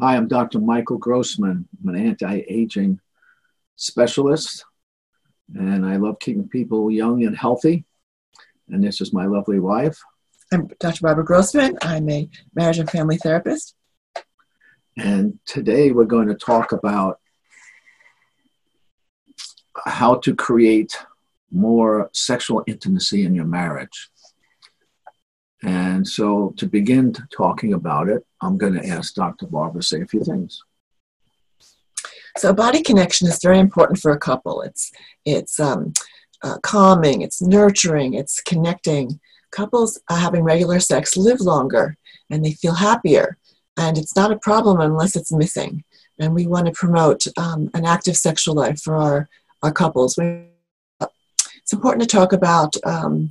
Hi, I'm Dr. Michael Grossman. I'm an anti aging specialist, and I love keeping people young and healthy. And this is my lovely wife. I'm Dr. Barbara Grossman. I'm a marriage and family therapist. And today we're going to talk about how to create more sexual intimacy in your marriage. And so, to begin talking about it, I'm going to ask Dr. Barbara to say a few things. So, body connection is very important for a couple. It's it's um, uh, calming, it's nurturing, it's connecting. Couples uh, having regular sex live longer and they feel happier, and it's not a problem unless it's missing. And we want to promote um, an active sexual life for our our couples. We, it's important to talk about um,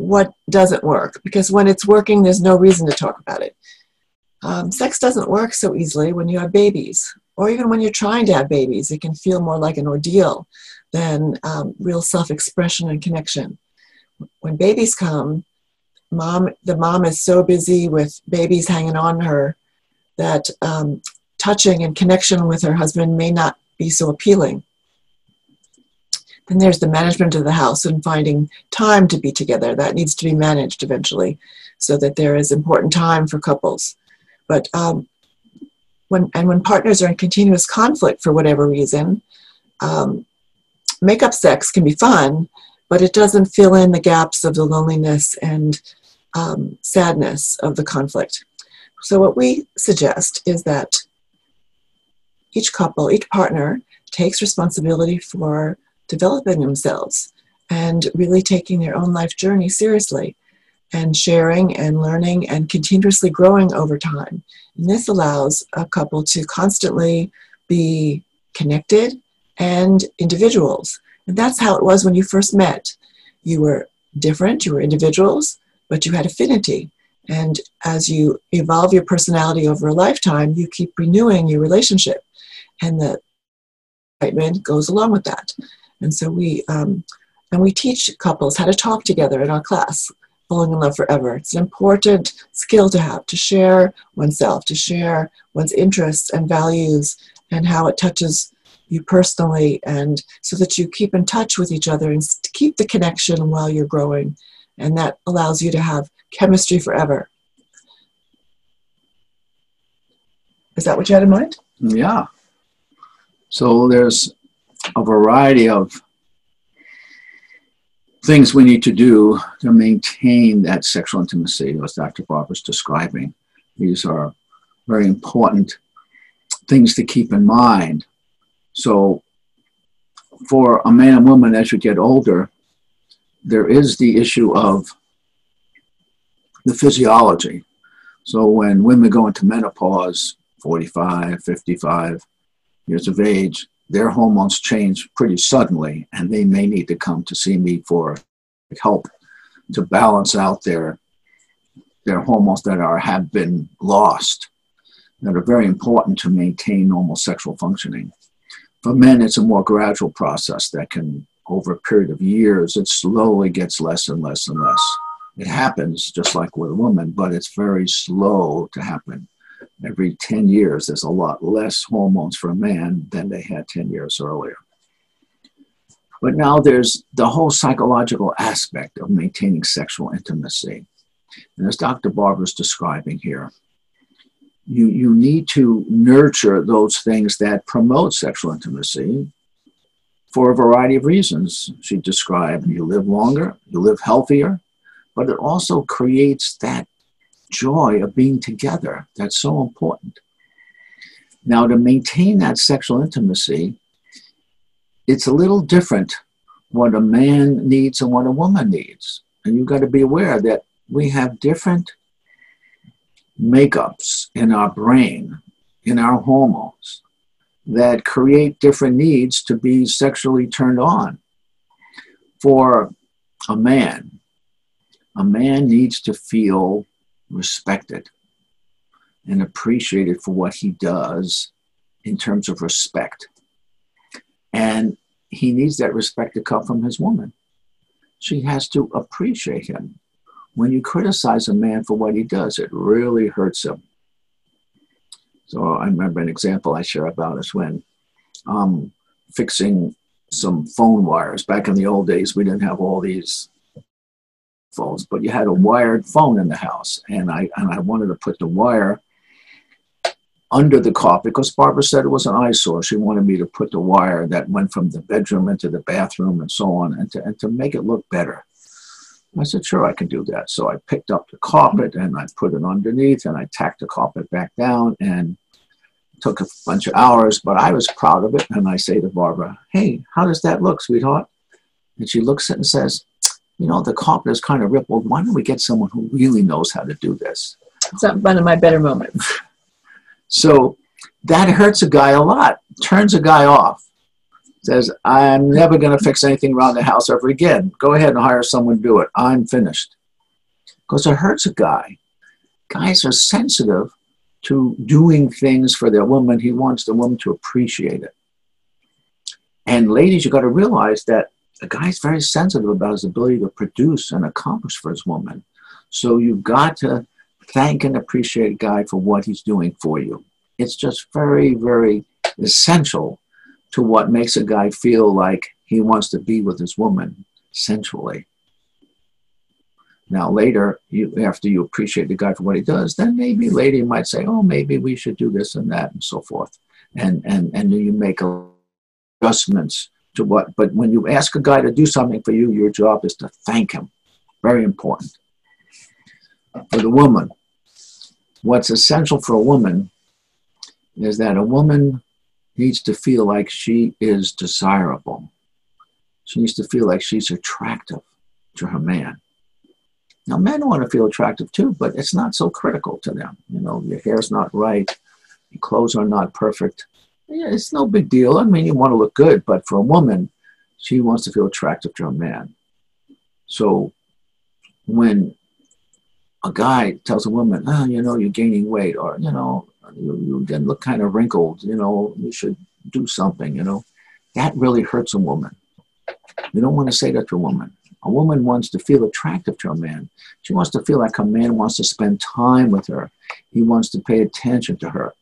what doesn't work because when it's working, there's no reason to talk about it. Um, sex doesn't work so easily when you have babies, or even when you're trying to have babies. It can feel more like an ordeal than um, real self expression and connection. When babies come, mom, the mom is so busy with babies hanging on her that um, touching and connection with her husband may not be so appealing. Then there's the management of the house and finding time to be together. That needs to be managed eventually so that there is important time for couples. But um, when, and when partners are in continuous conflict for whatever reason, um, makeup sex can be fun, but it doesn't fill in the gaps of the loneliness and um, sadness of the conflict. So, what we suggest is that each couple, each partner, takes responsibility for developing themselves and really taking their own life journey seriously and sharing and learning and continuously growing over time. And this allows a couple to constantly be connected and individuals. And that's how it was when you first met. You were different, you were individuals, but you had affinity. And as you evolve your personality over a lifetime, you keep renewing your relationship. And the excitement goes along with that. And so we um, and we teach couples how to talk together in our class, falling in love forever. It's an important skill to have to share oneself, to share one's interests and values, and how it touches you personally, and so that you keep in touch with each other and keep the connection while you're growing, and that allows you to have chemistry forever. Is that what you had in mind? Yeah. So there's a variety of things we need to do to maintain that sexual intimacy, as Dr. Barbara's describing. These are very important things to keep in mind. So, for a man and woman, as you get older, there is the issue of the physiology. So, when women go into menopause, 45, 55 years of age, their hormones change pretty suddenly, and they may need to come to see me for help to balance out their their hormones that are have been lost that are very important to maintain normal sexual functioning. For men, it's a more gradual process that can, over a period of years, it slowly gets less and less and less. It happens just like with a woman, but it's very slow to happen every 10 years, there's a lot less hormones for a man than they had 10 years earlier. But now there's the whole psychological aspect of maintaining sexual intimacy. And as Dr. Barbara's describing here, you, you need to nurture those things that promote sexual intimacy for a variety of reasons. She described you live longer, you live healthier, but it also creates that joy of being together. That's so important. Now, to maintain that sexual intimacy, it's a little different what a man needs and what a woman needs. And you've got to be aware that we have different makeups in our brain, in our hormones, that create different needs to be sexually turned on. For a man, a man needs to feel respected and appreciated for what he does in terms of respect. And he needs that respect to come from his woman. She has to appreciate him. When you criticize a man for what he does, it really hurts him. So I remember an example I share about is when um, fixing some phone wires. Back in the old days, we didn't have all these phones, but you had a wired phone in the house, and I and I wanted to put the wire under the carpet because Barbara said it was an eyesore. She wanted me to put the wire that went from the bedroom into the bathroom and so on, and to, and to make it look better. I said, sure, I can do that. So I picked up the carpet and I put it underneath and I tacked the carpet back down and took a bunch of hours, but I was proud of it. And I say to Barbara, hey, how does that look, sweetheart? And she looks at it and says, you know, the is kind of rippled. Why don't we get someone who really knows how to do this? It's not one of my better moments. So that hurts a guy a lot, turns a guy off. Says, I'm never going to fix anything around the house ever again. Go ahead and hire someone to do it. I'm finished. Because it hurts a guy. Guys are sensitive to doing things for their woman. He wants the woman to appreciate it. And ladies, you got to realize that a guy's very sensitive about his ability to produce and accomplish for his woman. So you've got to thank and appreciate a guy for what he's doing for you. It's just very, very essential to what makes a guy feel like he wants to be with his woman sensually. Now, later, you, after you appreciate the guy for what he does, then maybe lady might say, "Oh, maybe we should do this and that and so forth," and and and you make adjustments to what. But when you ask a guy to do something for you, your job is to thank him. Very important. For the woman, what's essential for a woman is that a woman needs to feel like she is desirable. She needs to feel like she's attractive to her man. Now, men want to feel attractive too, but it's not so critical to them. You know, your hair's not right, your clothes are not perfect. Yeah, it's no big deal. I mean, you want to look good, but for a woman, she wants to feel attractive to a man. So when a guy tells a woman, oh, you know, you're gaining weight, or, you know, you, you then look kind of wrinkled, you know, you should do something, you know, that really hurts a woman. You don't want to say that to a woman. A woman wants to feel attractive to a man. She wants to feel like a man wants to spend time with her. He wants to pay attention to her.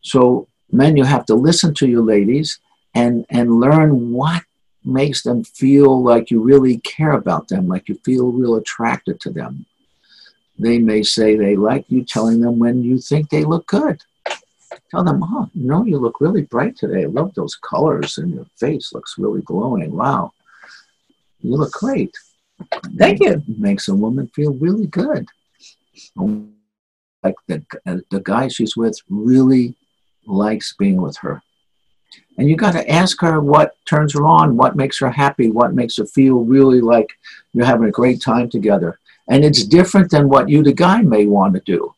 So, men, you have to listen to your ladies and, and learn what makes them feel like you really care about them, like you feel real attracted to them. They may say they like you telling them when you think they look good. Tell them, oh, you know, you look really bright today. I love those colors and your face looks really glowing. Wow. You look great. Thank you. It makes a woman feel really good. Like the, uh, the guy she's with really likes being with her. And you got to ask her what turns her on, what makes her happy, what makes her feel really like you're having a great time together. And it's different than what you, the guy, may want to do.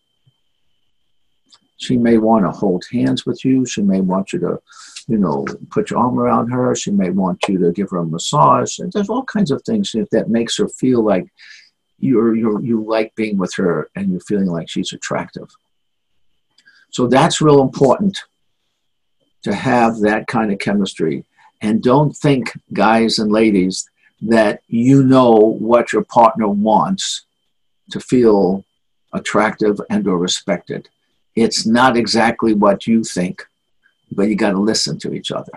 She may want to hold hands with you. She may want you to, you know, put your arm around her. She may want you to give her a massage. And there's all kinds of things that makes her feel like you're, you're, you like being with her and you're feeling like she's attractive. So that's real important to have that kind of chemistry. And don't think, guys and ladies, that you know what your partner wants to feel attractive and or respected. It's not exactly what you think, but you got to listen to each other.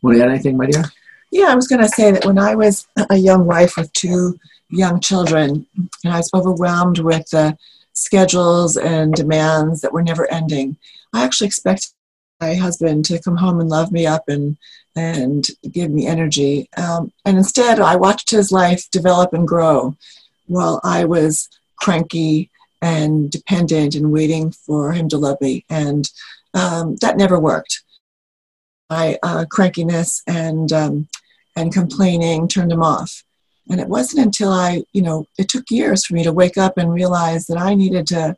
Want to add anything, my dear? Yeah, I was going to say that when I was a young wife with two young children, and I was overwhelmed with the schedules and demands that were never ending, I actually expected my husband to come home and love me up and and give me energy. Um, and instead, I watched his life develop and grow while I was cranky and dependent and waiting for him to love me. And um, that never worked. My uh, crankiness and um, and complaining turned him off. And it wasn't until I, you know, it took years for me to wake up and realize that I needed to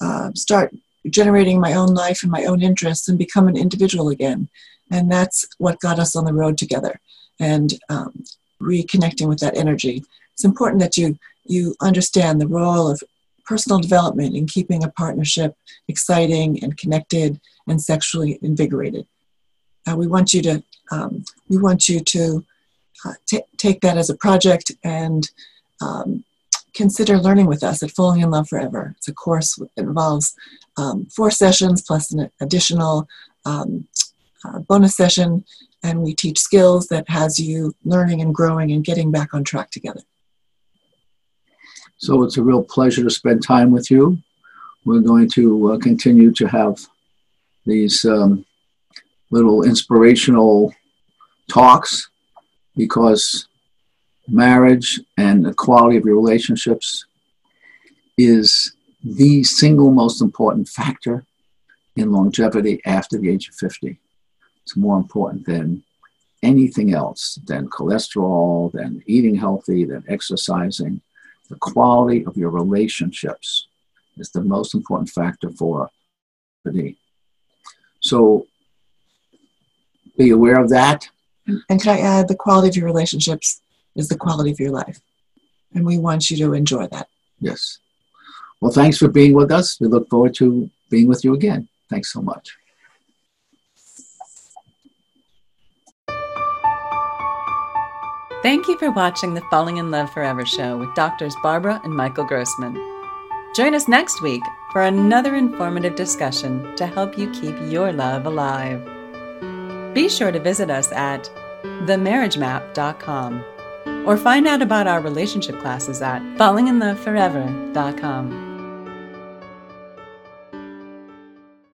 uh, start generating my own life and my own interests and become an individual again. And that's what got us on the road together and um, reconnecting with that energy. It's important that you you understand the role of personal development in keeping a partnership exciting and connected and sexually invigorated. Uh, we want you to um, we want you to uh, t- take that as a project and um, consider learning with us at Falling in Love Forever. It's a course that involves um, four sessions plus an additional um, uh, bonus session, and we teach skills that has you learning and growing and getting back on track together. So it's a real pleasure to spend time with you. We're going to uh, continue to have these um, little inspirational talks because marriage and the quality of your relationships is the single most important factor in longevity after the age of 50. It's more important than anything else, than cholesterol, than eating healthy, than exercising. The quality of your relationships is the most important factor for longevity. So be aware of that. And can I add the quality of your relationships is the quality of your life. And we want you to enjoy that. Yes. Well, thanks for being with us. We look forward to being with you again. Thanks so much. Thank you for watching the Falling in Love Forever show with doctors Barbara and Michael Grossman. Join us next week for another informative discussion to help you keep your love alive. Be sure to visit us at themarriagemap.com or find out about our relationship classes at fallinginloveforever.com.